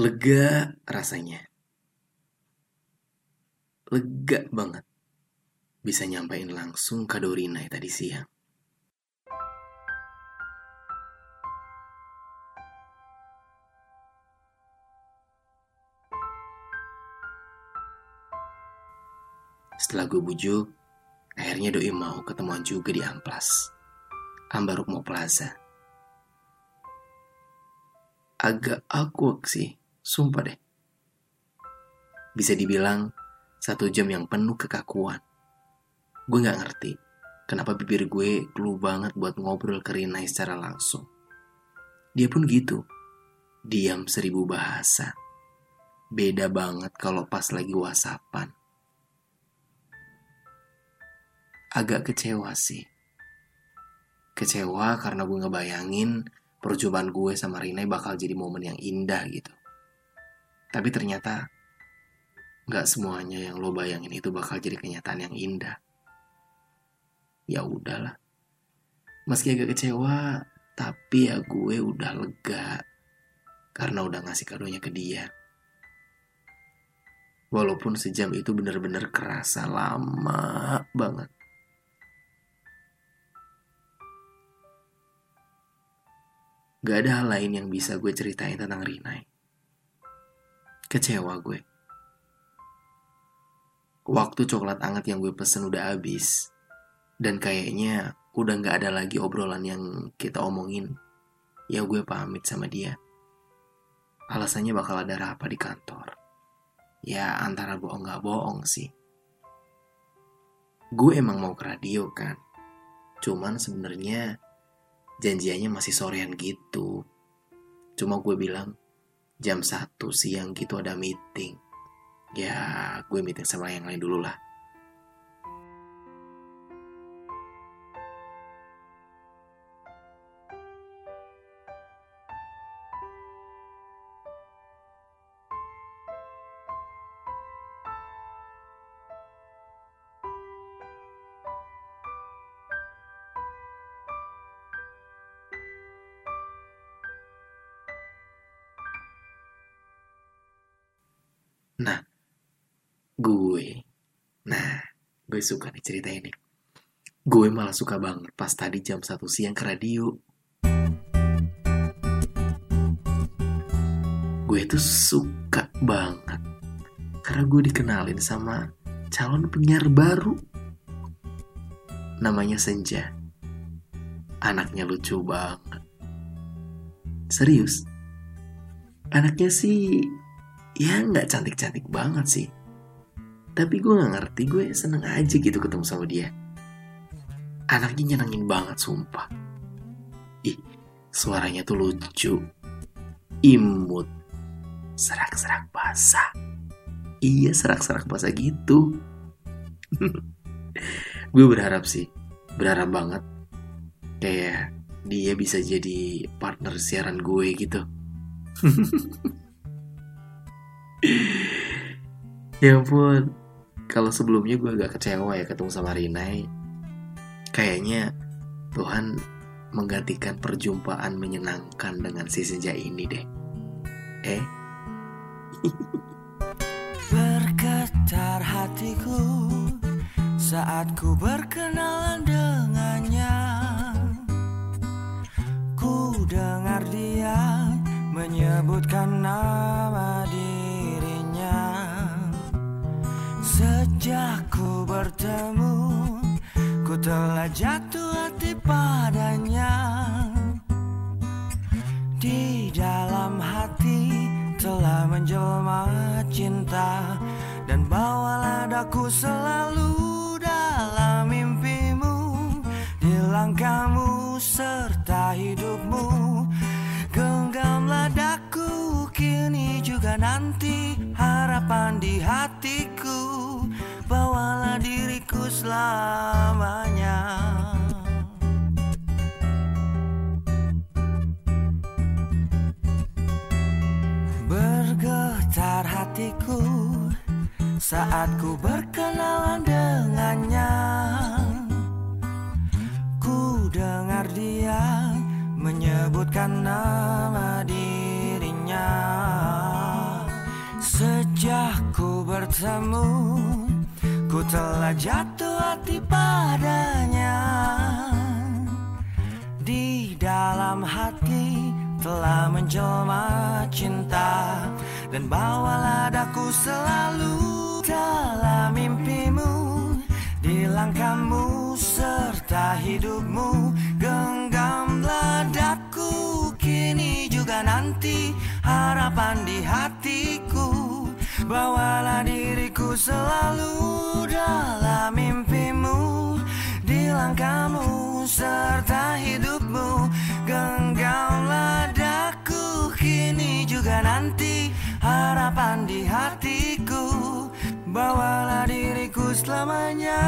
Lega rasanya. Lega banget. Bisa nyampein langsung ke Dorinai tadi siang. Setelah gue bujuk, akhirnya doi mau ketemuan juga di Amplas. Ambarukmo Plaza. Agak awkward sih, sumpah deh. Bisa dibilang satu jam yang penuh kekakuan. Gue gak ngerti kenapa bibir gue clue banget buat ngobrol ke Rinai secara langsung. Dia pun gitu, diam seribu bahasa. Beda banget kalau pas lagi whatsappan. Agak kecewa sih. Kecewa karena gue ngebayangin perjumpaan gue sama Rinai bakal jadi momen yang indah gitu. Tapi ternyata nggak semuanya yang lo bayangin itu bakal jadi kenyataan yang indah. Ya udahlah. Meski agak kecewa, tapi ya gue udah lega karena udah ngasih kadonya ke dia. Walaupun sejam itu bener-bener kerasa lama banget. Gak ada hal lain yang bisa gue ceritain tentang Rinai. Kecewa gue. Waktu coklat hangat yang gue pesen udah habis. Dan kayaknya udah gak ada lagi obrolan yang kita omongin. Ya gue pamit sama dia. Alasannya bakal ada rapat di kantor. Ya antara bohong gak bohong sih. Gue emang mau ke radio kan. Cuman sebenarnya janjiannya masih sorean gitu. Cuma gue bilang jam 1 siang gitu ada meeting. Ya gue meeting sama yang lain dulu lah. Gue, nah, gue suka nih cerita ini. Gue malah suka banget pas tadi jam 1 siang ke radio. Gue tuh suka banget. Karena gue dikenalin sama calon penyiar baru. Namanya Senja. Anaknya lucu banget. Serius. Anaknya sih ya nggak cantik-cantik banget sih. Tapi gue nggak ngerti, gue seneng aja gitu ketemu sama dia. Anaknya nyenengin banget, sumpah. Ih, suaranya tuh lucu. Imut. Serak-serak basah. Iya, serak-serak basah gitu. gue berharap sih, berharap banget. Kayak dia bisa jadi partner siaran gue gitu. ya ampun. Kalau sebelumnya gue agak kecewa ya ketemu sama Rinai. Kayaknya Tuhan menggantikan perjumpaan menyenangkan dengan si senja ini deh. Eh? Bergetar hatiku saat ku berkenalan dengannya. Ku dengar dia menyebutkan nama dirinya Ku bertemu Ku telah jatuh hati padanya. Di dalam hati telah menjelma cinta Dan bawalah daku selalu dalam mimpimu. Di langkahmu serta hidupmu Genggamlah daku kini juga nanti Harapan di hatiku selamanya. Bergetar hatiku saat ku berkenalan dengannya. Ku dengar dia menyebutkan nama dirinya. Sejak ku bertemu Ku telah jatuh hati padanya. Di dalam hati telah menjelma cinta. Dan bawalah daku selalu dalam mimpimu. Di langkahmu serta hidupmu Genggamlah daku kini juga nanti Harapan di hatiku Bawalah diriku selalu dalam mimpimu Di langkahmu serta hidupmu. Genggamlah daku kini juga nanti Harapan di hatiku. Bawalah diriku selamanya